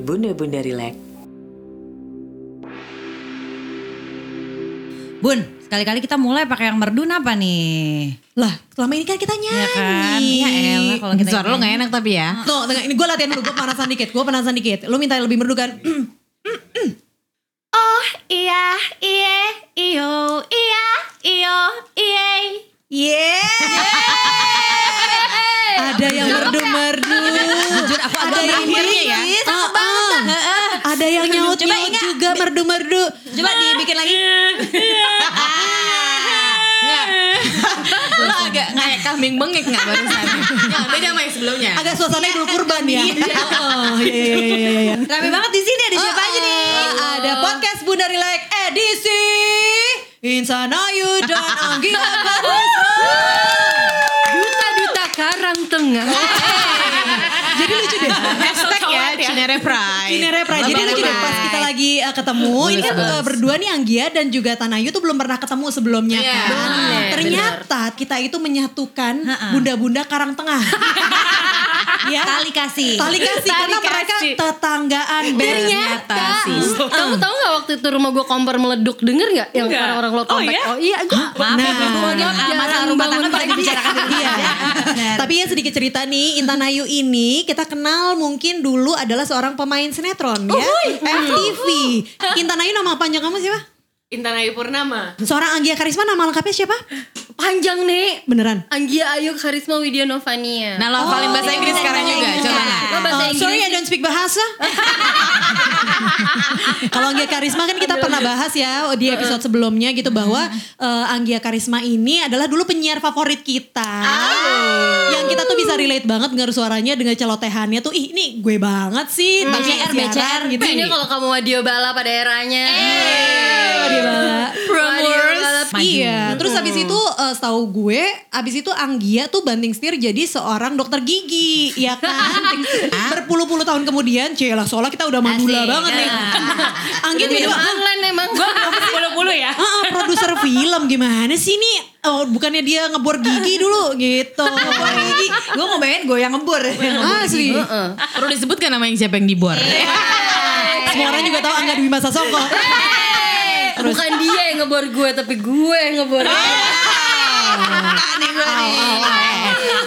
Bunda Bunda Relax. Bun, sekali-kali kita mulai pakai yang merdun apa nih? Lah, selama ini kan kita nyanyi. Ya kan? Ya elah kalau kita Suara lu nyanyi. gak enak tapi ya. Tuh, tengah, ini gue latihan dulu, gue panasan dikit, gue panasan dikit. Lu minta yang lebih merdu kan? Oh, iya, iye, iyo, iya, iyo, iye. Yeah. Ada yang merdu-merdu. Jujur aku Ada agak yang ya. Ada yang nyaut-nyaut juga merdu-merdu. Coba dibikin lagi. Lu agak kayak kambing bengek gak barusan? Nggak, beda sama yang sebelumnya. Agak suasana idul kurban ya. Oh, iya, iya, iya, iya, iya. Rame banget di sini ada siapa aja nih? Ada podcast Bunda Relax edisi Insan Ayu dan Anggi Duta-duta Tengah. Jadi lucu deh. Ya, Cinere Pride. Cinere Pride. Jadi lucu deh pas kita lagi uh, ketemu. ini kan uh, berdua nih Anggia dan juga Tanayu tuh belum pernah ketemu sebelumnya Iya. kan. Bener. Ternyata kita itu menyatukan bunda-bunda Karang Tengah. ya. Tali kasih. Tali kasih karena mereka tetanggaan Ternyata sih. Kamu tahu nggak waktu itu rumah gue kompor meleduk denger nggak yang orang-orang lo kompor? Oh iya, gue Maaf ya, Nah. Masalah rumah tangga bangun paling dibicarakan. Iya. Tapi ya sedikit cerita nih, Intan Ayu ini kita kenal mungkin dulu adalah seorang pemain sinetron ya. FTV. Intan Ayu nama panjang kamu siapa? Intan Ayu Purnama. Seorang Anggia Karisma nama lengkapnya siapa? Panjang nih. Beneran? Anggia Ayu Karisma Widya Novania. Nah lo hafalin bahasa Inggris sekarang juga, coba nggak? Lo bahasa Oh, Inggris. sorry I don't speak bahasa. Kalau Anggia Karisma kan kita pernah bahas ya di episode sebelumnya gitu bahwa eh, Anggia Karisma ini adalah dulu penyiar favorit kita. Yang kita tuh bisa relate banget dengar suaranya dengan celotehannya tuh ih ini gue banget sih. BCR, BCR gitu. Ini kalau kamu Wadio Bala pada eranya. Wadio Bala. Wadio Bala. Iya, terus habis itu eh, setahu gue, habis itu Anggia tuh banting setir jadi seorang dokter gigi, ya kan? Berpuluh-puluh tahun kemudian, celah soalnya kita udah mandula Asik. banget nih. Anggia tuh Video juga online emang. Bulu-bulu ya. Ah, ah, produser film gimana sih nih? Oh, bukannya dia ngebor gigi dulu gitu. Ngebor gigi. Gue mau bayangin gue yang ngebor. Asli. Perlu disebutkan namanya siapa yang dibor. Semua orang juga tahu Angga Dwi Masa Songko. Bukan dia yang ngebor gue, tapi gue yang ngebor. Aneh gue nih.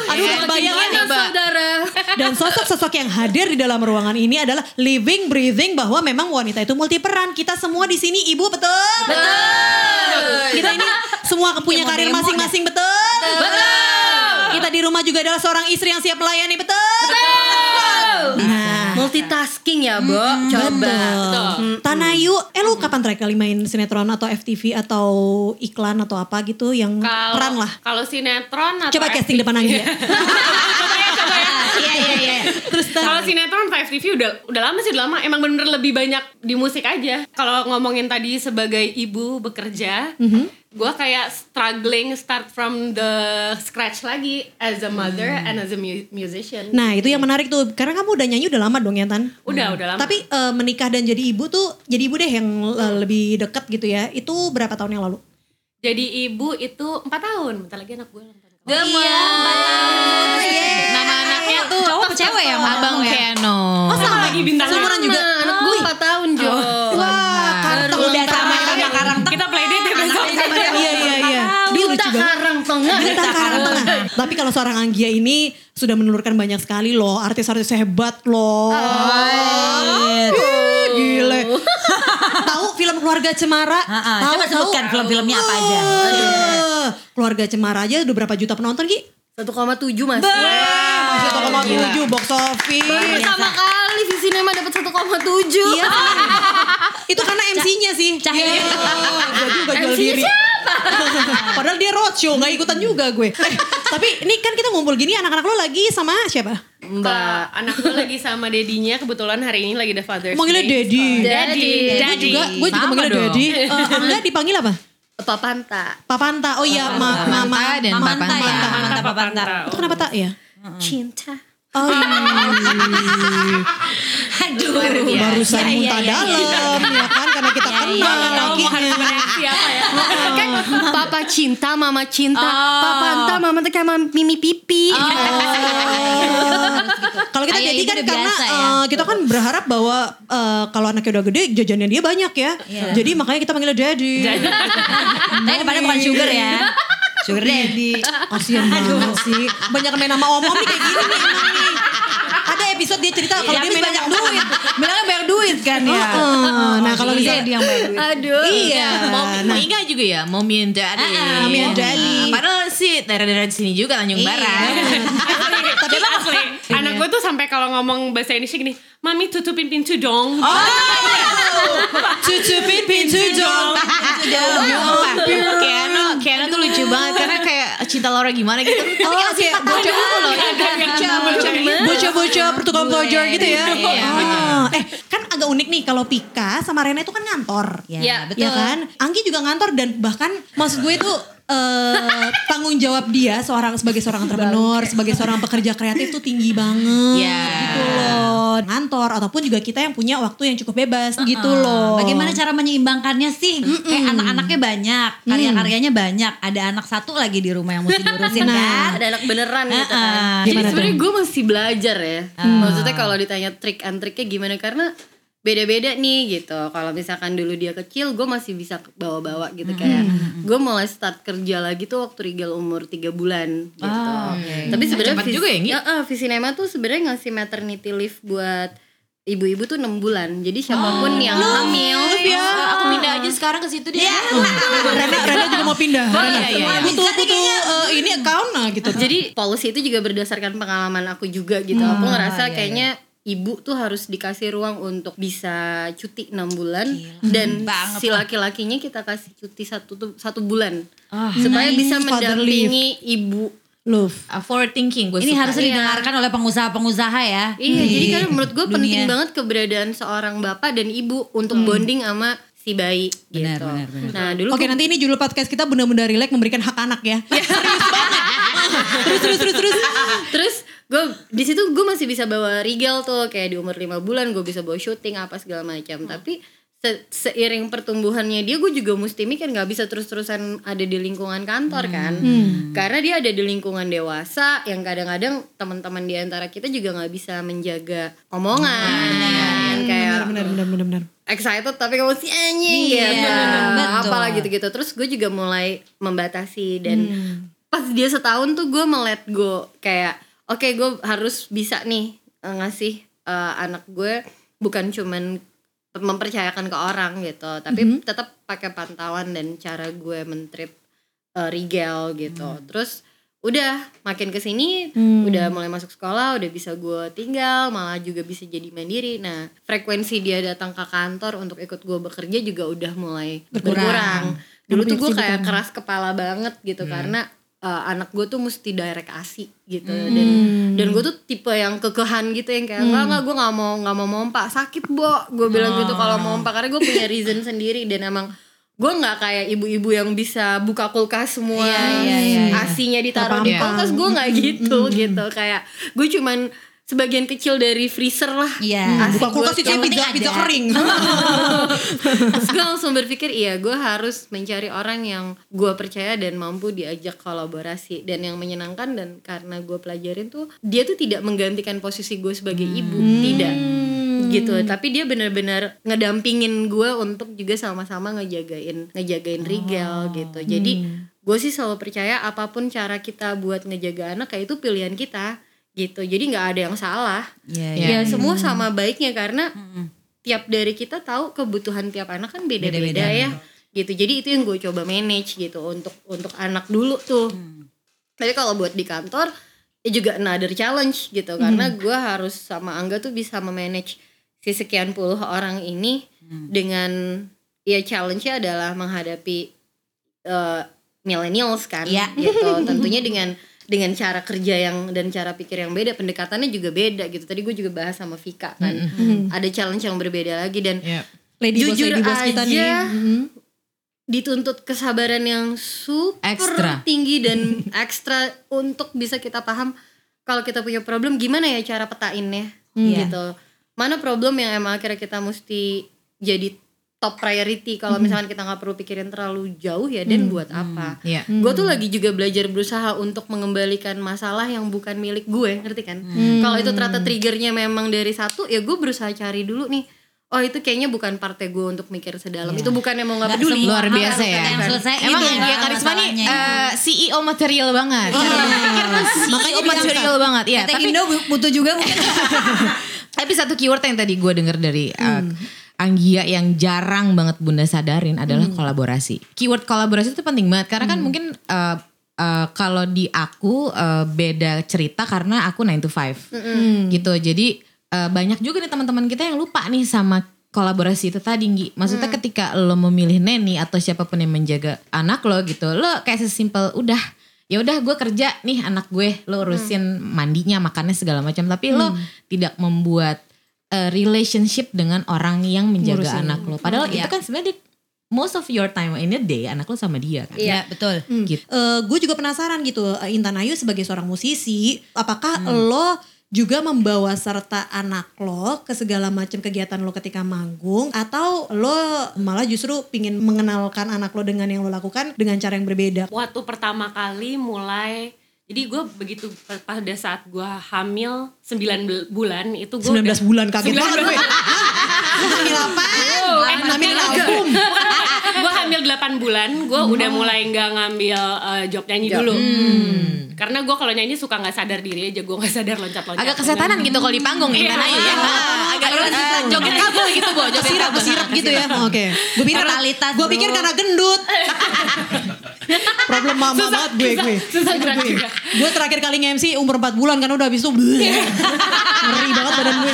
Aduh, udah kebayang ya, Gimana Mbak. saudara? Dan sosok-sosok yang hadir di dalam ruangan ini adalah living, breathing bahwa memang wanita itu multi peran. Kita semua di sini ibu betul. Betul. Kita ini semua punya karir masing-masing betul. Betul. Kita di rumah juga adalah seorang istri yang siap melayani betul. Betul. Nah, Multitasking ya, Bo. Coba. betul. Tanayu, eh lu kapan terakhir kali main sinetron atau FTV atau iklan atau apa gitu yang peran lah. Kalau sinetron atau Coba casting depan Anggia. Iya iya iya. Terus Kalau sinetron 5 TV udah udah lama sih udah lama. Emang bener-bener lebih banyak di musik aja. Kalau ngomongin tadi sebagai ibu bekerja, gue kayak struggling start from the scratch lagi as a mother and as a mu- musician. Nah itu yang menarik tuh karena kamu udah nyanyi udah lama dong ya Tan. Udah udah lama. Tapi eh, menikah dan jadi ibu tuh jadi ibu deh yang eh, lebih dekat gitu ya. Itu berapa tahun yang lalu? jadi ibu itu empat tahun. Bentar lagi anak gue Cowok apa cewek ya? Abang ya? Keanu. Oh sama lagi bintang Seumuran juga. Sama, anak gue 4 tahun, Jo. Wah kantong Udah sama sama karang Kita playdate ya besok. Iya iya iya. Duta banget. Karang Tengah. Duta Karang Tengah. Tapi kalau seorang Anggia ini sudah menelurkan banyak sekali loh artis-artis hebat loh. Gile. tahu film Keluarga Cemara? Ah, ah. Tahu, sebutkan film-filmnya apa aja. Keluarga Cemara aja udah berapa juta penonton Ki? 1,7 mas. Masih 1,7 box office. Pertama kali Visi Cinema dapat 1,7. Iya. Itu karena MC-nya sih. Cahaya. Iya, Gue juga jual MC-nya diri. Padahal dia roadshow, gak ikutan juga gue. Eh, tapi ini kan kita ngumpul gini anak-anak lo lagi sama siapa? Mbak, anak gue lagi sama dedinya kebetulan hari ini lagi ada Father's Manggilnya Day. Daddy. Daddy. Gue juga, gue juga Sama manggilnya dong. Daddy. Eh, Angga dipanggil apa? Papanta. Papanta. Oh iya, ma mama. Manta dan Papanta. Mamanta Papanta. Itu kenapa tak ya? Cinta. Oh, Aduh, luar biasa. barusan Iya, muntah iya, iya. dalam ya kan karena kita Iya, kenal iya. lakinya. Siapa ya? kan papa cinta, mama cinta. Oh. Papanta, mama tuh kayak mimi pipi. Oh, kalau kita jadi kan karena biasa ya. eh, kita kan berharap bahwa eh, kalau anaknya udah gede jajannya dia banyak ya. Jadi makanya kita panggilnya daddy. Tapi depannya bukan sugar ya. Sugar daddy. Kasian banget sih. Banyak main sama om-om nih kayak gini nih emang nih. Ada episode dia cerita kalau Ya, dia main banyak duit. Bilangnya banyak duit kan ya. Nah kalau misalnya daddy yang banyak duit. Aduh. Iya. Mau Nah. mau Inga juga ya, mommy and daddy. Ah, mommy and daddy. Ah, Padahal sih daerah-daerah sini juga Tanjung Iya. Barat. Tapi asli, anak gue tuh sampai kalau ngomong bahasa Indonesia gini, Mami tutupin pintu dong. Tutupin pintu dong. Keanu, Keanu tuh lucu banget karena kayak cinta Laura gimana gitu. Oh, kayak bocah loh. bocah-bocah pertukang pelajar gitu ya. Iya, Ah, eh kan agak unik nih kalau Pika sama Rena itu kan ngantor. Ya, Ya, betul. Ya kan? Anggi juga ngantor dan bahkan maksud gue itu eh tanggung jawab dia seorang sebagai seorang entrepreneur, sebagai seorang pekerja kreatif tuh tinggi banget Iya. gitu loh. Ngantor ataupun juga kita yang punya waktu yang cukup bebas gitu loh. Bagaimana cara menyeimbangkannya sih? Kayak anak-anaknya banyak, karya-karyanya banyak. Ada anak satu lagi di rumah yang mesti diurusin kan. Ada anak beneran gitu kan. Jadi sebenarnya gue masih belajar ya. Maksudnya kalau ditanya trik and triknya gimana karena beda-beda nih gitu. Kalau misalkan dulu dia kecil, gue masih bisa bawa-bawa gitu kayak gue mulai start kerja lagi tuh waktu Rigel umur 3 bulan gitu. Tapi sebenarnya Cepat vis- juga ya, Ngi? Heeh, Visinema tuh sebenarnya ngasih maternity leave buat ibu-ibu tuh 6 bulan. Jadi siapa pun yang hamil Ya, aku pindah aja sekarang ke situ deh. Rena, Rena juga mau pindah. Oh, Rena. iya, iya, iya. Butuh butuh eh, ini account nah gitu. Jadi policy itu juga berdasarkan pengalaman aku juga gitu. Hmm, aku iya, ngerasa kayaknya ibu tuh harus dikasih ruang untuk bisa cuti enam bulan Hmm, dan si laki-lakinya kita kasih cuti satu satu bulan Ah, supaya bisa Father mendampingi ibu. Love. Uh, forward thinking gue Ini suka. harus didengarkan oleh pengusaha-pengusaha ya. Iya, di jadi kan menurut gue penting dunia. banget keberadaan seorang bapak dan ibu untuk bonding sama si bayi Benar, gitu. benar, benar. Nah, dulu Oke nanti ini judul podcast kita bunda-bunda relax memberikan hak anak ya. Banget. terus terus terus terus. Terus gue di situ gue masih bisa bawa Rigel tuh kayak di umur lima bulan gue bisa bawa syuting apa segala macam. Tapi se- seiring pertumbuhannya dia gue juga mesti mikir nggak bisa terus-terusan ada di lingkungan kantor kan. Karena dia ada di lingkungan dewasa yang kadang-kadang teman-teman di antara kita juga nggak bisa menjaga omongan. kan? kayak Benar benar benar benar. excited tapi kamu si anjing Iya, gitu. Apalah gitu-gitu. Terus gue juga mulai membatasi dan pas dia setahun tuh gue melet go kayak oke gue harus bisa nih eh, ngasih eh, anak gue bukan cuman mempercayakan ke orang gitu, tapi tetap pakai pantauan dan cara gue mentreat eh, Rigel gitu. Terus udah makin ke sini udah mulai masuk sekolah udah bisa gue tinggal malah juga bisa jadi mandiri. Nah frekuensi dia datang ke kantor untuk ikut gue bekerja juga udah mulai berkurang, dulu tuh gue kayak keras kepala banget gitu karena uh, anak gue tuh mesti direct asi gitu. Dan dan gue tuh tipe yang kekehan gitu yang kayak enggak enggak gue nggak mau nggak mau mompa. Sakit bo. Gue bilang gitu kalau mompa karena gue punya reason sendiri. Dan emang gue nggak kayak ibu-ibu yang bisa buka kulkas semua asinya ditaruh di kulkas. Gue nggak gitu gitu. Kayak gue cuman sebagian kecil dari freezer lah. Iya. Buka kulkas itu pizza, pizza kering. Terus gue langsung berpikir iya gue harus mencari orang yang gue percaya dan mampu diajak kolaborasi. Dan yang menyenangkan dan karena gue pelajarin tuh dia tuh tidak menggantikan posisi gue sebagai ibu. Tidak. Gitu. Tapi dia benar-benar ngedampingin gue untuk juga sama-sama ngejagain ngejagain Rigel gitu. Jadi gue sih selalu percaya apa pun cara kita buat ngejaga anak kayak itu pilihan kita gitu. Jadi nggak ada yang salah. Iya, iya. ya semua sama baiknya karena tiap dari kita tahu kebutuhan tiap anak kan beda-beda ya. Gitu. Jadi itu yang gue coba manage gitu untuk untuk anak dulu tuh. Tapi kalau buat di kantor ya juga another challenge gitu. Karena gue harus sama Angga tuh bisa memanage si sekian puluh orang ini dengan ya challenge-nya adalah menghadapi eh, millennials kan Iya. gitu. Tentunya dengan dengan cara kerja yang dan cara pikir yang beda pendekatannya juga beda gitu tadi gue juga bahas sama Vika kan ada challenge yang berbeda lagi dan Iya. Lady boss, jujur lady boss aja kita nih. Mhm. dituntut kesabaran yang super Ekstra. tinggi dan ekstra untuk bisa kita paham kalau kita punya problem gimana ya cara petainnya Iya. gitu mana problem yang emang akhirnya kita mesti jadi top priority kalau misalkan kita nggak perlu pikirin terlalu jauh ya dan buat apa? Iya. gue tuh lagi juga belajar berusaha untuk mengembalikan masalah yang bukan milik gue ngerti kan? Kalau itu ternyata triggernya memang dari satu ya gue berusaha cari dulu nih oh itu kayaknya bukan partai gue untuk mikir sedalam. Itu bukan yang mau nggak peduli. Luar biasa ya. yang selesai Emang itu Anggia ya, Karisma nih masalahnya. eh, CEO material banget. Tuh CEO material banget. Iya, Teh tapi Indo butuh juga mungkin. Tapi satu keyword yang tadi gue denger dari uh, Anggia yang jarang banget Bunda sadarin adalah kolaborasi. Keyword kolaborasi itu penting banget karena kan mungkin uh, uh, kalau di aku uh, beda cerita karena aku 9 to 5 gitu. Jadi uh, banyak juga nih teman-teman kita yang lupa nih sama kolaborasi itu tadi Nggi. Maksudnya ketika lo memilih neni atau siapa pun yang menjaga anak lo gitu, lo kayak sesimpel udah ya udah gue kerja nih anak gue lo urusin mandinya makannya segala macam. Tapi lo tidak membuat uh, relationship dengan orang yang menjaga anak lo. Padahal itu kan sebenarnya di- most of your time in a day anak lo sama dia kan? Iya, betul. gitu. Gue juga penasaran gitu eh, Intan Ayu sebagai seorang musisi apakah lo juga membawa serta anak lo ke segala macam kegiatan lo ketika manggung atau lo malah justru pingin mengenalkan anak lo dengan yang lo lakukan dengan cara yang berbeda? Waktu pertama kali mulai jadi gue begitu pada saat gue hamil 9 bel- bulan itu gue 19 bulan kaget banget gue. hamil apa hamil album gue hamil 8 bulan gue udah mulai nggak ngambil eh, job nyanyi dulu. Karena gue kalau nyanyi suka nggak sadar diri aja gue nggak sadar loncat-loncat. Agak kesetanan gitu kalau di panggung Iya. Intan Ayu ya agak eh, joget kabel gitu bo. Joget kesirap kabel. kesirap gitu ya. oke. Gue pikir gue pikir karena gendut. Problem mama banget gue gue. susah gerak juga gue terakhir kali nge-MC umur 4 bulan kan udah habis itu ngeri banget badan gue.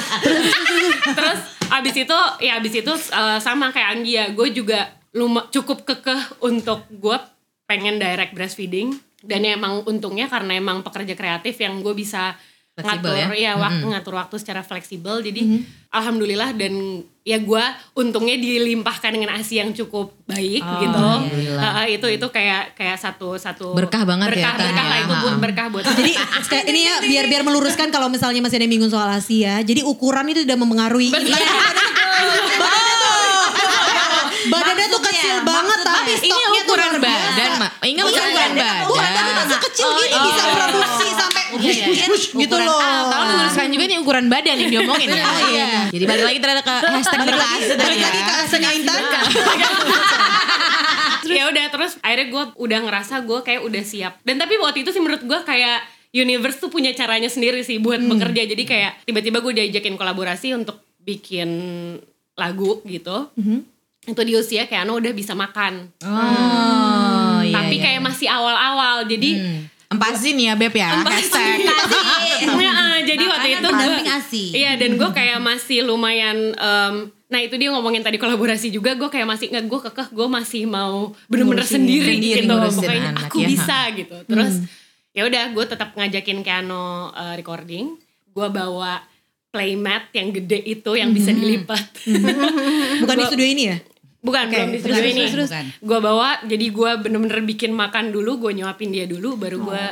Terus abis itu ya abis itu eh, sama kayak Anggia. Gue juga luma, cukup kekeh untuk gue pengen direct breastfeeding. Dan ya emang untungnya karena emang pekerja kreatif yang gue bisa Fleksibel ngatur ya, waktu ngatur waktu secara fleksibel. Jadi alhamdulillah dan ya gue untungnya dilimpahkan dengan asi yang cukup baik gitu. alhamdulillah. Eh, itu itu kayak kayak satu satu Berkah banget ya, berkah, Tan, berkah ya. lah itu bu- Ha-ha. berkah buat jadi ini ya biar biar meluruskan kalau misalnya masih ada yang bingung soal Asia jadi ukuran itu tidak mempengaruhi. Badannya tuh kecil banget tapi ini stoknya ukuran badan mak ingat ukuran Bukan badan. Tapi masih kecil. gini bisa produksi sampai wush, gitu loh. Tolong diluruskan juga nih ukuran badan yang diomongin ya. Iya. Jadi balik lagi ternyata ke hashtag berkas. balik lagi ke Asia Intan. ya udah terus akhirnya gue udah ngerasa gue kayak udah siap. Dan tapi waktu itu sih menurut gue kayak universe tuh punya caranya sendiri sih buat bekerja. Jadi kayak tiba-tiba gue diajakin kolaborasi untuk bikin lagu gitu itu di usia kayak Ano udah bisa makan. Oh, iya, tapi iya. kayak masih awal-awal jadi Empasin ya Beb ya. Hashtag. Ya, eh, jadi waktu itu gua- ASI. Iya dan gue kayak masih lumayan em, Nah itu dia ngomongin tadi kolaborasi juga Gue kayak masih nggak gue kekeh Gue masih mau bener-bener sendiri, sendiri, gitu. Pokoknya anak, aku ya, bisa gitu. Terus ya udah gue tetap ngajakin Keano eh, recording. Gue bawa playmat yang gede itu Yang bisa dilipat. Bukan di studio ini ya Bukan, Oke, belum di terus, studio terus, ini. Gue bawa, jadi gue bener-bener bikin makan dulu, gue nyuapin dia dulu, baru gue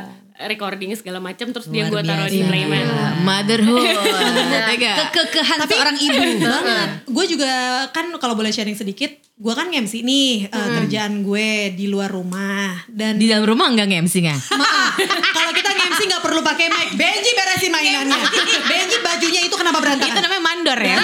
recording segala macam, terus dia Luar gue taruh di biasa. playmat. Gila, Motherhood. Tega. Kekekehan seorang ibu. banget. Gue juga kan kalau boleh sharing sedikit, gue kan nge-MC nih eh, kerjaan gue di luar rumah dan Di dalam rumah enggak nge-MC nggak? maaf kalau kita nge-MC nggak perlu pakai mic. Benji beresin mainannya. Benji bajunya itu kenapa berantakan? Itu namanya mandor ya.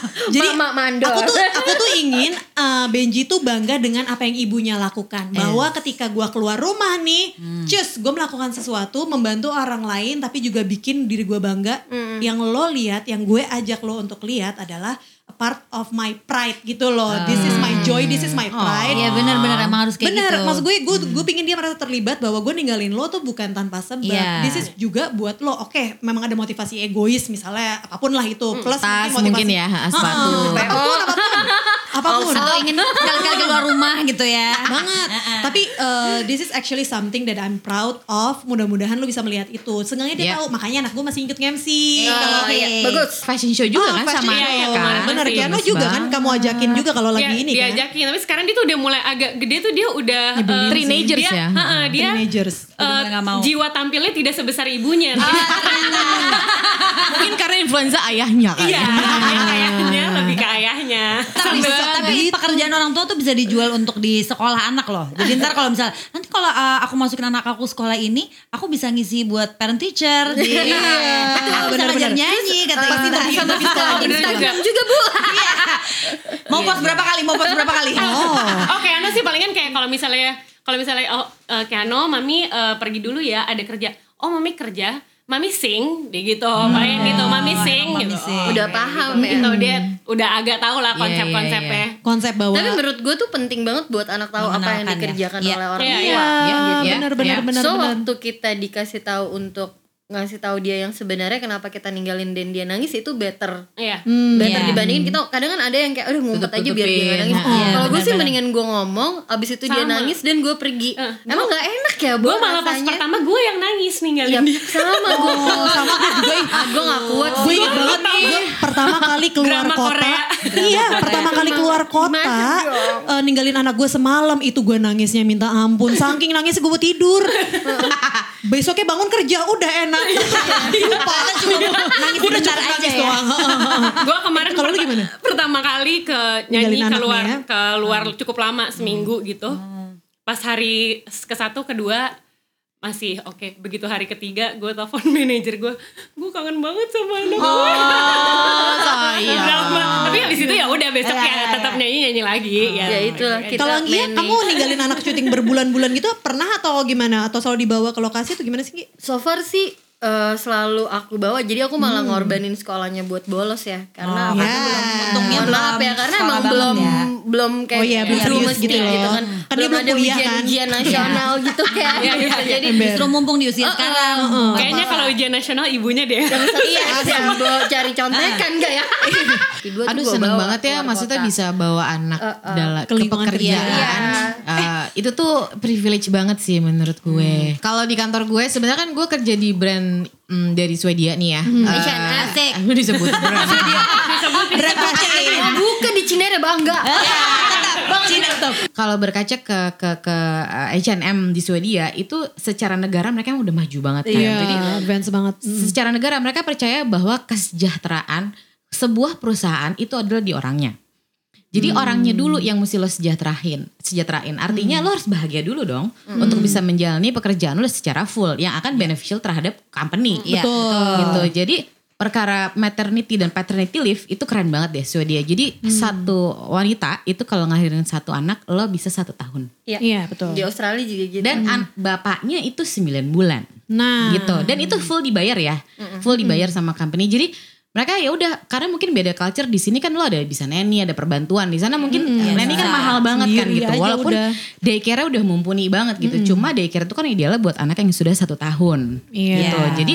Jadi Mama mandor. aku tuh aku tuh ingin eh, Benji tuh bangga dengan apa yang ibunya lakukan. Bahwa ketika gua keluar rumah nih, cus, gue melakukan sesuatu membantu orang lain tapi juga bikin diri gua bangga. Yang lo lihat, yang gue ajak lo untuk lihat adalah part of my pride gitu loh. This is my joy, this is my pride. Iya benar-benar emang harus kayak Bener, gitu. maksud gue, gue, gue pingin dia merasa terlibat bahwa gue ninggalin lo tuh bukan tanpa sebab. Iya. This is juga buat lo, oke, memang ada motivasi egois misalnya, apa pun lah itu. Plus Tas motivasi- mungkin ya, sepatu. Heeh, apa pun, apa pun, apa pun. Atau ingin sekali-kali keluar rumah gitu ya. banget. Tapi uh, this is actually something that I'm proud of. Mudah-mudahan lo bisa melihat itu. Seenggaknya dia Iya. tahu, makanya anak gue masih ikut MC. Oh, Kalau iya. Bagus. Fashion show juga Oh, kan sama Iya, kan. Bener, masih. Kiano Bagus juga kan banget. kamu ajakin juga kalau lagi Dia- ini kan. diajakin, tapi sekarang dia tuh udah mulai agak gede tuh dia udah eh, Teenagers dia, ya? heeh, dia Teenagers. nggak mau. jiwa tampilnya tidak sebesar ibunya. Mungkin karena influenza ayahnya kan. Iya, dia kayaknya lebih ke ayahnya. Tapi, tapi kerjaan orang tua tuh bisa dijual untuk di sekolah anak loh. Jadi ntar kalau misalnya nanti kalau uh, aku masukin anak aku sekolah ini, aku bisa ngisi buat parent teacher. Iya. Aku bisa ngajar nyanyi kata Pasti. Instagram juga bu Mau post berapa kali? Mau post berapa kali? Oh. Oke, Ano sih palingan kayak kalau misalnya kalau misalnya oh eh, kayak Ano, mami eh, pergi dulu ya, ada kerja. Oh, mami kerja, mami sing, dia gitu. Paling gitu, mami sing mami gitu. sing. Udah paham ya Gitu, dia udah agak tahu lah Iya, konsep-konsepnya. Konsep bahwa Tapi menurut gue tuh penting banget buat anak tahu apa yang ya. dikerjakan Iya. oleh orang Iya, tua. iya. Iya, benar iya, benar iya. benar so benar. waktu kita dikasih tahu untuk ngasih tahu dia yang sebenarnya kenapa kita ninggalin dan dia nangis itu better Iya. better Iya. dibandingin kita kadang kan ada yang kayak udah ngumpet aja biar dia gak nangis Iya, kalau gue sih mendingan gue ngomong abis itu dia Sama. nangis dan gue pergi Eh, emang nggak enak ya Gue malah pas rasanya pertama gue yang nangis ninggalin ya dia. sama gue sama gue juga gue gak kuat Gue inget banget gue pertama kali keluar Drama kota. Korea. Iya, pertama kali keluar kota, eh, ninggalin anak gue semalam itu gue nangisnya minta ampun. Saking nangis gue tidur. Besoknya bangun kerja udah enak. Lupa. Nangis bentar aja ya. gue kemarin Kalau perta- gimana? pertama kali ke nyanyi keluar ya? keluar cukup lama seminggu gitu pas hari ke satu kedua masih oke begitu hari ketiga gue telepon manajer gue gue kangen banget sama anak gue Oh, sayang. Drama. tapi habis itu ya udah besok Iya, ya iya, tetap nyanyi nyanyi lagi ya, ya itulah kita Kalau manage. kamu ninggalin anak syuting berbulan-bulan gitu pernah atau gimana? Atau selalu dibawa ke lokasi atau gimana sih? So far sih eh, selalu aku bawa jadi aku malah ngorbanin sekolahnya buat bolos ya karena Oh, aku ya. belum Untungnya maaf belum ya karena sekolah emang belum ya. belum kayak Oh iya, serius mesti gitu loh. gitu kan Kan dia belum ada ujian kan? ujian nasional gitu kayak gitu. jadi Justru mumpung di usia sekarang. kayaknya kalau ujian nasional ibunya deh yang iya cari contekan gak ya tuh Aduh seneng banget ya maksudnya bisa bawa anak dalam Ke pekerjaan. Eh, itu tuh privilege banget sih menurut gue. Kalau di kantor gue sebenarnya kan gue kerja di brand mm, dari Swedia nih ya. Eh, H&M. Asik. Aku disebut brand. disebut Oh, bukan di Cinere bangga Kalau berkaca ke ke ke eh, H&M di Swedia itu secara negara mereka udah maju banget kan. Iya, Jadi advance banget. secara negara mereka percaya bahwa kesejahteraan sebuah perusahaan itu adalah di orangnya. Jadi orangnya dulu yang mesti lo sejahterain, sejahterain. Artinya lo harus bahagia dulu dong untuk bisa menjalani pekerjaan lo secara full yang akan beneficial terhadap company. Iya, Betul. Gitu. Jadi perkara maternity dan paternity leave itu keren banget deh Swedia. Jadi satu wanita itu kalau ngelahirin satu anak lo bisa satu tahun. Iya, betul. di Australia juga gitu. Dan an- bapaknya itu 9 bulan. Nah, gitu. Dan itu full dibayar ya. Full dibayar sama company. Jadi mereka ya udah karena mungkin beda culture di sini kan lo ada bisa neni ada perbantuan. Di sana mungkin neni kan mahal banget kan gitu. walaupun udah. daycare udah mumpuni banget gitu. Cuma daycare itu kan idealnya buat anak yang sudah satu tahun Iya. gitu. Jadi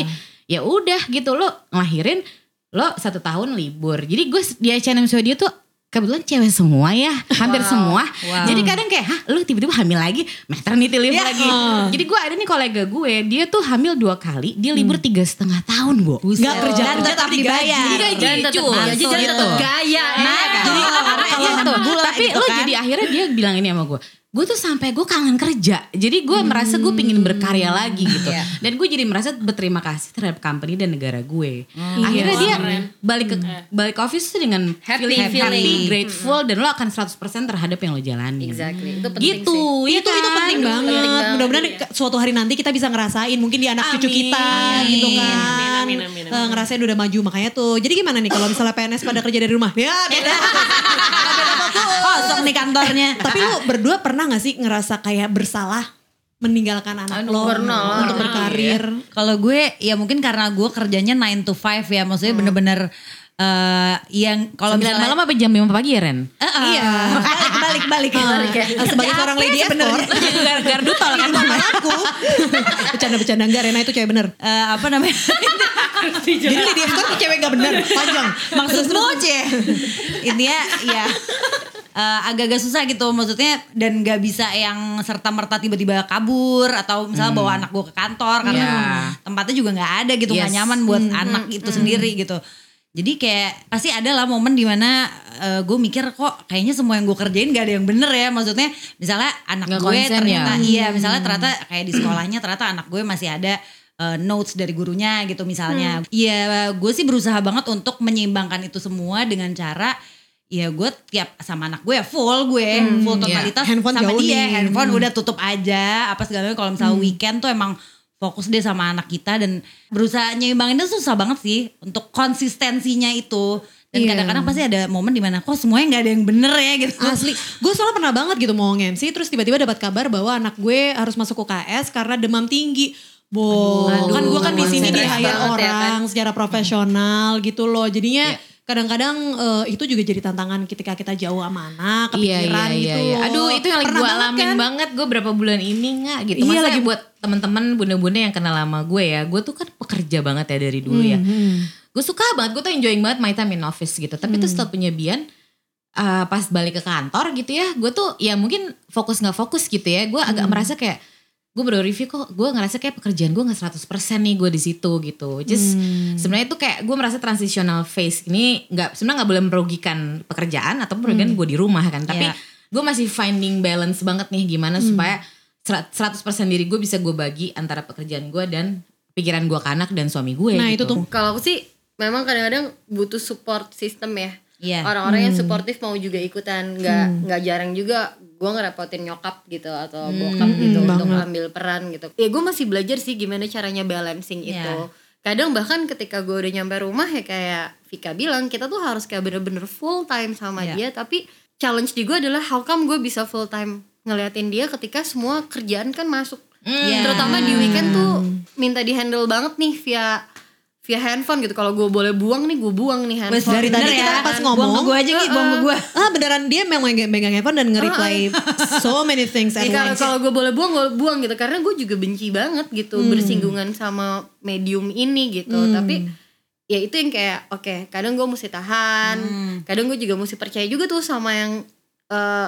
ya udah gitu. Lo ngelahirin lo satu tahun libur. Jadi gue di H&M Swedia tuh kebetulan cewek semua ya hampir semua jadi kadang kayak hah lu tiba-tiba hamil lagi maternity leave lagi jadi gue ada nih kolega gue dia tuh hamil dua kali dia libur tiga setengah tahun bu Nggak kerja Dan kerja tetap tapi dibayar. Digaji, dan tetap cuy. gaji dan tetap gaya Nah, ya. jadi karena kalau gitu. enam bulan Tapi gitu lo kan. jadi akhirnya dia bilang ini sama gue. Gue tuh sampai gue kangen kerja. Jadi gue merasa gue pingin berkarya lagi gitu. Iya. Dan gue jadi merasa berterima kasih terhadap company dan negara gue. Akhirnya Iya. dia balik ke balik ke office tuh dengan Happy feeling, feeling. happy, grateful dan lo akan 100% terhadap yang lo jalani. exactly itu penting Gitu. sih. ya itu itu kan? penting banget. Banget. Mudah-mudahan ke- suatu hari nanti kita bisa ngerasain mungkin di anak cucu Amin. kita gitu kan. Amin, amin, amin, amin. Eh, ngerasain udah maju makanya tuh. Jadi gimana nih kalau misalnya PNS pada kerja dari rumah? Ya beda. Kosong nih kantornya. Tapi lu berdua pernah gak sih ngerasa kayak bersalah meninggalkan anak lo pernah untuk berkarir? Kalau gue ya mungkin karena gue kerjanya 9 to 5 ya. Maksudnya bener-bener eh yang kalau 9 misalnya malam apa jam 5 pagi ya Ren? Iya. balik balik balik. Eh, sebagai seorang lady escort, jadi gar- gardu tol kan? aku bercanda-bercanda enggak Rena itu cewek bener. Eh, apa namanya? Jadi lady escort tuh cewek gak bener, panjang. Maksudmu cie Intinya ya eh, agak-agak susah gitu maksudnya dan gak bisa yang serta merta tiba-tiba kabur atau misalnya bawa anak gue ke kantor karena Iya. tempatnya juga nggak ada gitu nggak Yes. nyaman buat anak itu sendiri gitu jadi kayak pasti ada lah momen di mana uh, gue mikir kok kayaknya semua yang gue kerjain gak ada yang bener ya. Maksudnya misalnya anak Nggak gue ternyata ya? iya misalnya ternyata kayak di sekolahnya ternyata anak gue masih ada uh, notes dari gurunya gitu misalnya. Iya, gue sih berusaha banget untuk menyeimbangkan itu semua dengan cara ya gue tiap sama anak gue ya full gue full totalitas Handphone sama dia. nih. handphone udah tutup aja apa segala kalau misalnya weekend tuh emang fokus deh sama anak kita dan berusaha nyimbangin itu susah banget sih untuk konsistensinya itu dan Iya. kadang-kadang pasti ada momen di mana kok semuanya nggak ada yang bener ya gitu Asli, gue soalnya pernah banget gitu mau nge-MC terus tiba-tiba dapat kabar bahwa anak gue harus masuk UKS karena demam tinggi. Bo, kan gue kan di sini di hire banget ya orang secara profesional gitu loh. Jadinya Iya. Kadang-kadang eh, itu juga jadi tantangan ketika kita jauh sama anak, Iya, kepikiran iya, gitu iya, iya. Aduh itu yang lagi gue alamin kan? banget. Gue berapa bulan ini nggak gitu. Iya, lagi- buat teman-teman bunda-bunda yang kenal lama gue ya. Gue tuh kan pekerja banget ya dari dulu ya. Hmm, Gue suka banget. Gue tuh enjoying banget my time in office gitu. Tapi tuh setelah punya Bian. uh, pas balik ke kantor gitu ya. Gue tuh ya mungkin fokus nggak fokus gitu ya. Gue agak merasa kayak. Gue baru review kok gue ngerasa kayak pekerjaan gue gak 100% nih gue di situ gitu. Just sebenarnya itu kayak gue merasa transitional phase ini nggak sebenarnya nggak boleh merugikan pekerjaan atau merugikan gue di rumah kan. Tapi Iya. gue masih finding balance banget nih gimana supaya serat- 100% diri gue bisa gue bagi antara pekerjaan gue dan pikiran gue ke anak dan suami gue Nah, gitu. itu tuh. Kalau aku sih memang kadang-kadang butuh support system ya. Iya. Orang-orang yang suportif mau juga ikutan, nggak nggak jarang juga gue ngerepotin nyokap gitu atau bokap gitu untuk ambil peran gitu. Ya gue masih belajar sih gimana caranya balancing Iya. itu. Kadang bahkan ketika gue udah nyampe rumah ya kayak Vika bilang kita tuh harus kayak bener-bener full time sama Iya. dia. Tapi challenge di gue adalah how come gue bisa full time ngeliatin dia ketika semua kerjaan kan masuk. Iya. Terutama di weekend tuh minta di handle banget nih via via handphone gitu. Kalau gue boleh buang nih, gue buang nih handphone. dari tadi bener kita pas ngomong, buang ke gue aja Ki, buang ke gue Ah beneran dia memang megang, handphone dan nge-reply so many things at Ya, kalau once. kalau gue boleh buang, gue buang gitu. Karena gue juga benci banget gitu bersinggungan sama medium ini gitu. Tapi ya itu yang kayak oke, kadang gue mesti tahan. Kadang gue juga mesti percaya juga tuh sama yang eh,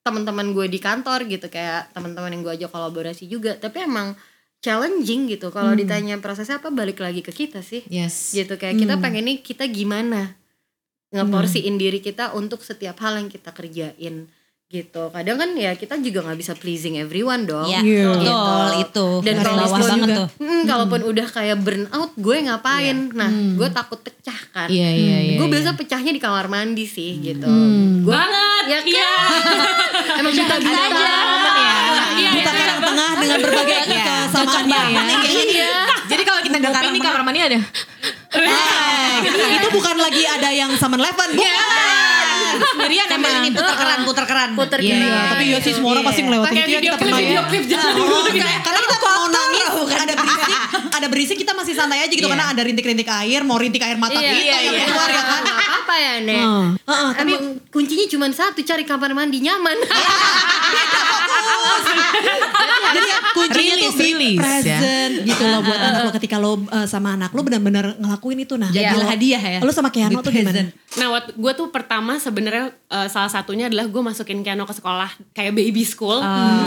teman-teman gue di kantor gitu kayak teman-teman yang gue ajak kolaborasi juga. Tapi emang challenging gitu. Kalau ditanya prosesnya apa balik lagi ke kita sih. Yes. gitu kayak kita pengen nih kita gimana ngeporsiin diri kita untuk setiap hal yang kita kerjain gitu kadang kan ya kita juga nggak bisa pleasing everyone dong Iya, Iya. betul itu. dan kalau banget juga, tuh. "Hmm, kalaupun udah kayak burn out gue ngapain nah gue takut pecah kan Iya iya iya. gue iya. biasa pecahnya di kamar mandi sih gitu Hmm. gue Banget. ya kan Iya. emang kita bisa Iya, Buta iya, karang iya. tengah dengan berbagai kesamaannya ya. Iya. Jadi kalau kita ngopi nih kamar mandi ada. Eh, itu bukan lagi ada yang Summon Eleven, bukan. Sendirian emang ini puter keran, puter keran. puter Iya, gitu. iya, Tapi ya sih semua orang pasti ngelewatin Pakai itu ya kita pernah ya. video klip jangan Oh, kayak- karena kita mau nangis ada berisik, ada berisik kita masih santai aja gitu Iya. karena ada rintik-rintik air, mau rintik air mata Iya, kita iya, yang iya. keluar ya kan. Apa-apa ya Nek Heeh. Heeh, tapi kuncinya cuma satu cari kamar mandi nyaman jadi kuncinya tuh ya. present gitu loh buat anak lo ketika lo uh, sama anak lo benar-benar ngelakuin itu nah. Lo- hadiah ya. Lo sama Keanu tuh gimana? Nah, waktu gue tuh pertama sebenarnya eh, salah satunya adalah gue masukin Keanu ke sekolah kayak baby school.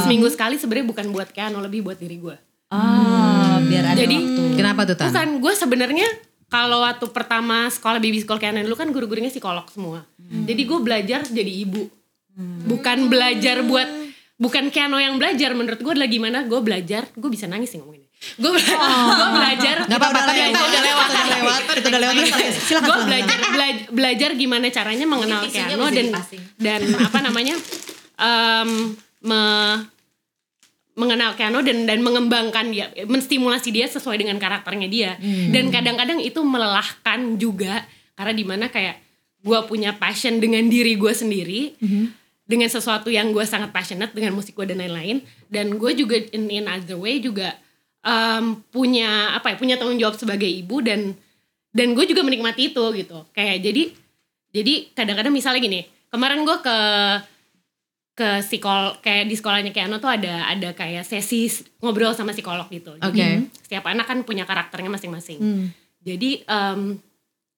Seminggu sekali sebenarnya bukan buat Keanu, lebih buat diri gue. Oh, biar ada Jadi waktu. Kenapa tuh Tan? bukan gue sebenarnya kalau waktu pertama sekolah baby school Keanu dulu kan guru-gurunya psikolog semua. Jadi gue belajar jadi ibu. Bukan belajar buat bukan Keanu yang belajar menurut gue adalah gimana gue belajar gue bisa nangis sih ngomongin gue belajar gue belajar. Gak apa-apa, Udah tapi lewat, itu udah lewat. Itu udah lewat, itu udah lewat. Silakan. gue belajar bela- belajar gimana caranya mengenal Keanu dan dan apa namanya em, me- mengenal Keanu dan dan mengembangkan dia menstimulasi dia sesuai dengan karakternya dia. Dan kadang-kadang itu melelahkan juga karena di mana kayak gue punya passion dengan diri gue sendiri dengan sesuatu yang gue sangat passionate dengan musik gue dan lain-lain. Dan gue juga in, in other way juga em, punya apa ya punya tanggung jawab sebagai ibu dan dan gue juga menikmati itu gitu. Kayak jadi jadi kadang-kadang misalnya gini kemarin gue ke ke psikol kayak di sekolahnya Keanu tuh ada ada kayak sesi ngobrol sama psikolog gitu. Jadi Oke. setiap anak kan punya karakternya masing-masing. Jadi em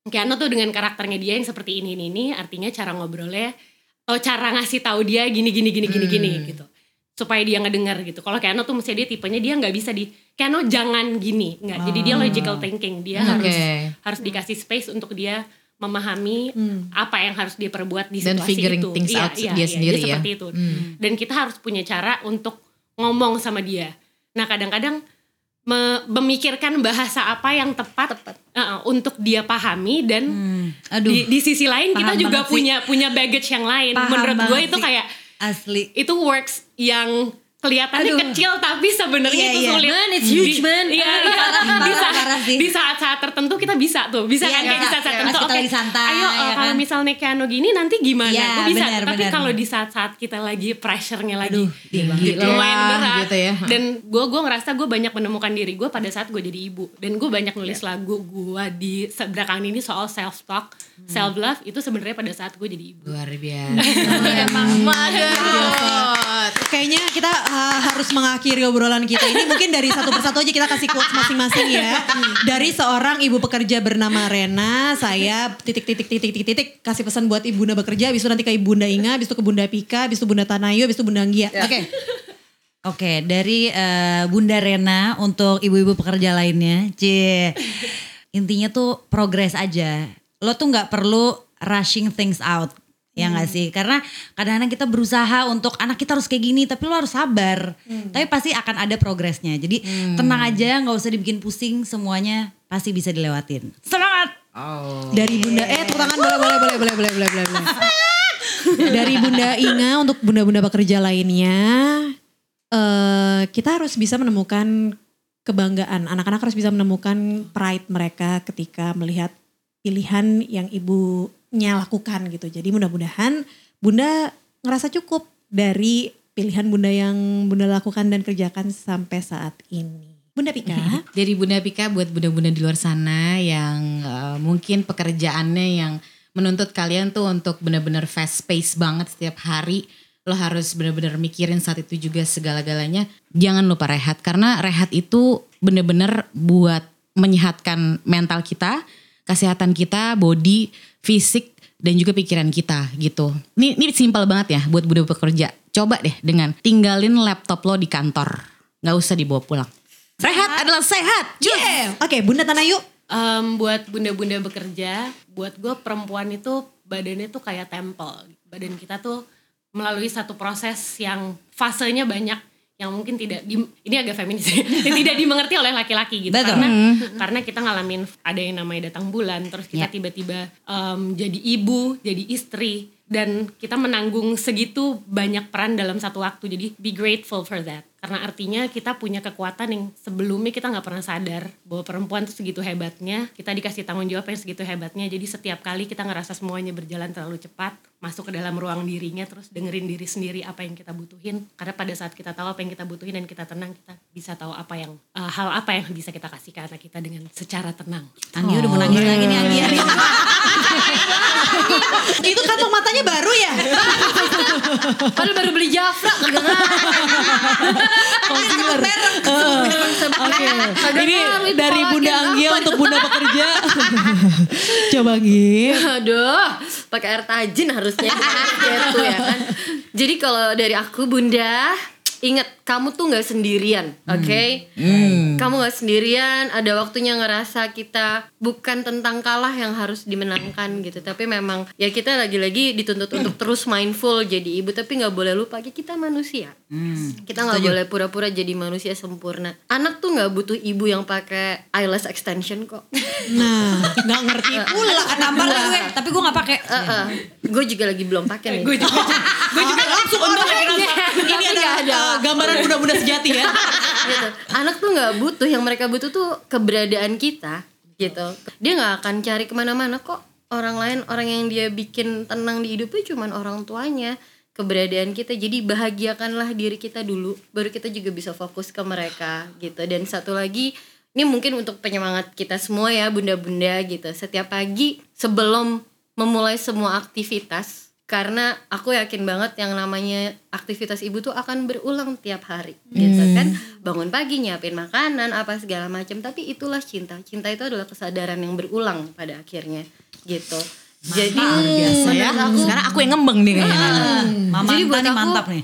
Keanu tuh dengan karakternya dia yang seperti ini ini, ini artinya cara ngobrolnya atau cara ngasih tahu dia gini gini gini gini gini gitu. Supaya dia ngedenger gitu. Kalau Keanu tuh mesti dia tipenya dia nggak bisa di Keanu jangan gini. Nggak jadi dia logical thinking. Dia Oke. harus harus dikasih space untuk dia memahami apa yang harus dia perbuat di Dan situasi figuring itu. things Iya, out iya, dia iya, sendiri ya. seperti itu. Dan kita harus punya cara untuk ngomong sama dia. Nah kadang-kadang memikirkan bahasa apa yang tepat, uh, untuk dia pahami dan aduh. di, di sisi lain kita juga sih. punya punya baggage yang lain. Paham Menurut gue itu sih. kayak Asli. itu works yang kelihatannya Aduh. kecil tapi sebenarnya Iya, itu iya. sulit. Man, it's huge, Di- man. Iya, iya. di saat di saat-saat tertentu kita bisa tuh, bisa Iya, kan kayak bisa. di saat-saat Pas tertentu. Oke, lagi santai, ayo ya kalau kan? misalnya Keanu gini nanti gimana? Iya, Gue bisa. benar, tapi kalau di saat-saat kita lagi pressure-nya lagi tinggi lumayan lah, berat gitu ya. dan gue gue ngerasa gue banyak menemukan diri gue pada saat gue jadi ibu dan gue banyak nulis lagu gue di belakangan ini soal self talk self love itu sebenarnya pada saat gue jadi ibu Luar biasa. Emang motherhood. Uh, harus mengakhiri obrolan kita ini mungkin dari satu persatu aja kita kasih quotes masing-masing ya. Dari seorang ibu pekerja bernama Rena, saya titik titik titik titik titik kasih pesan buat ibunda bekerja, habis itu nanti ke ibunda Inga, habis itu ke bunda Pika, habis itu bunda Tanayu, habis itu bunda Anggia. Oke. Oke, dari eh, Bunda Rena untuk ibu-ibu pekerja lainnya, C. Intinya tuh progres aja. Lo tuh nggak perlu rushing things out. Ya nggak sih? Karena kadang-kadang kita berusaha untuk anak kita harus kayak gini, tapi lo harus sabar. Tapi pasti akan ada progresnya. Jadi tenang aja, nggak usah dibikin pusing. Semuanya pasti bisa dilewatin. Semangat! Dari bunda eh tepuk tangan boleh boleh boleh boleh boleh boleh boleh. Dari bunda Inga untuk bunda-bunda pekerja lainnya, eh kita harus bisa menemukan kebanggaan. Anak-anak harus bisa menemukan pride mereka ketika melihat pilihan yang ibunya lakukan gitu. Jadi mudah-mudahan bunda ngerasa cukup dari pilihan bunda yang bunda lakukan dan kerjakan sampai saat ini. Bunda Pika. Dari Bunda Pika buat bunda-bunda di luar sana yang eh, mungkin pekerjaannya yang menuntut kalian tuh untuk benar-benar fast pace banget setiap hari. Lo harus benar-benar mikirin saat itu juga segala-galanya. Jangan lupa rehat karena rehat itu benar-benar buat menyehatkan mental kita, kesehatan kita, body, fisik dan juga pikiran kita gitu. Ini ini simpel banget ya buat bunda pekerja. Coba deh dengan tinggalin laptop lo di kantor. Nggak usah dibawa pulang. Rehat adalah sehat. Yeah. Oke, Bunda Tanayu. Em, buat bunda-bunda bekerja, buat gue perempuan itu badannya tuh kayak tempel. Badan kita tuh melalui satu proses yang fasenya banyak yang mungkin tidak di, ini agak feminis yang tidak dimengerti oleh laki-laki gitu. Betul. karena karena kita ngalamin ada yang namanya datang bulan terus kita tiba-tiba em, jadi ibu jadi istri dan kita menanggung segitu banyak peran dalam satu waktu. Jadi be grateful for that karena artinya kita punya kekuatan yang sebelumnya kita nggak pernah sadar bahwa perempuan tuh segitu hebatnya. Kita dikasih tanggung jawab yang segitu hebatnya. Jadi setiap kali kita ngerasa semuanya berjalan terlalu cepat masuk ke dalam ruang dirinya terus dengerin diri sendiri apa yang kita butuhin. Karena pada saat kita tahu apa yang kita butuhin dan kita tenang kita bisa tahu apa yang eh, hal apa yang bisa kita kasih ke anak kita dengan secara tenang. Anggi udah mau nangis lagi nih Anggi. Itu kantong matanya baru ya? Padahal baru beli Jafra Concealer. Oke. Ini dari Bunda Anggia untuk Bunda pekerja. Coba Anggi. Aduh, pakai air tajin harusnya gitu ya kan. Jadi kalau dari aku Bunda, ingat kamu tuh nggak sendirian, oke? Kamu nggak sendirian. Ada waktunya ngerasa kita bukan tentang kalah yang harus dimenangkan gitu, tapi memang ya kita lagi-lagi dituntut untuk terus mindful jadi ibu, tapi nggak boleh lupa ya kita manusia. Kita nggak boleh pura-pura jadi manusia sempurna. Anak tuh nggak butuh ibu yang pakai eyelash extension kok. Nah, nggak ngerti pula Tampar lah gue, tapi gue gak pakai. gue juga lagi belum pakai nih. gue juga gue juga langsung untuk ini ada, uh, gambaran bunda-bunda sejati ya. gitu. Anak tuh nggak butuh, yang mereka butuh tuh keberadaan kita, gitu. Dia nggak akan cari ke mana-mana kok. Orang lain, orang yang dia bikin tenang di hidupnya cuman orang tuanya, keberadaan kita. Jadi bahagiakanlah diri kita dulu, baru kita juga bisa fokus ke mereka, gitu. Dan satu lagi, ini mungkin untuk penyemangat kita semua ya, bunda-bunda gitu. Setiap pagi sebelum memulai semua aktivitas, karena aku yakin banget yang namanya aktivitas ibu tuh akan berulang tiap hari. Gitu kan? Bangun pagi nyiapin makanan apa segala macam tapi itulah cinta. Cinta itu adalah kesadaran yang berulang pada akhirnya. Gitu. Jadi Biasa ya. aku Sekarang aku yang ngembeng nih kayaknya. Mama Jadi buat nih aku- mantap nih.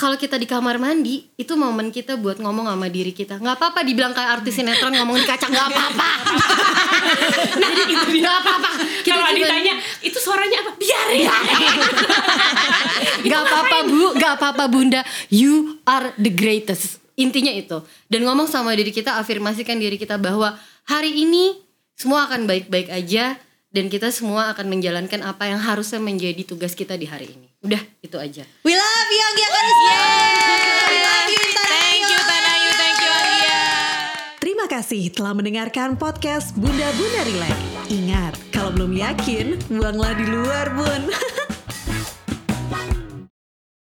Kalau kita di kamar mandi itu momen kita buat ngomong sama diri kita. Nggak apa-apa dibilang kayak artis sinetron ngomong di kaca nggak apa-apa. Nah gitu nggak apa-apa. Kita kalau ditanya itu suaranya apa? Biarin. Gak apa-apa bu, gak apa-apa bunda. You are the greatest. intinya itu. Dan ngomong sama diri kita afirmasikan diri kita bahwa hari ini semua akan baik-baik aja dan kita semua akan menjalankan apa yang harusnya menjadi tugas kita di hari ini. Udah itu aja. We Intan Thank you Tanayu, thank you. Terima kasih telah mendengarkan podcast Bunda Bunda Relax. Ingat, kalau belum yakin, buanglah di luar bun.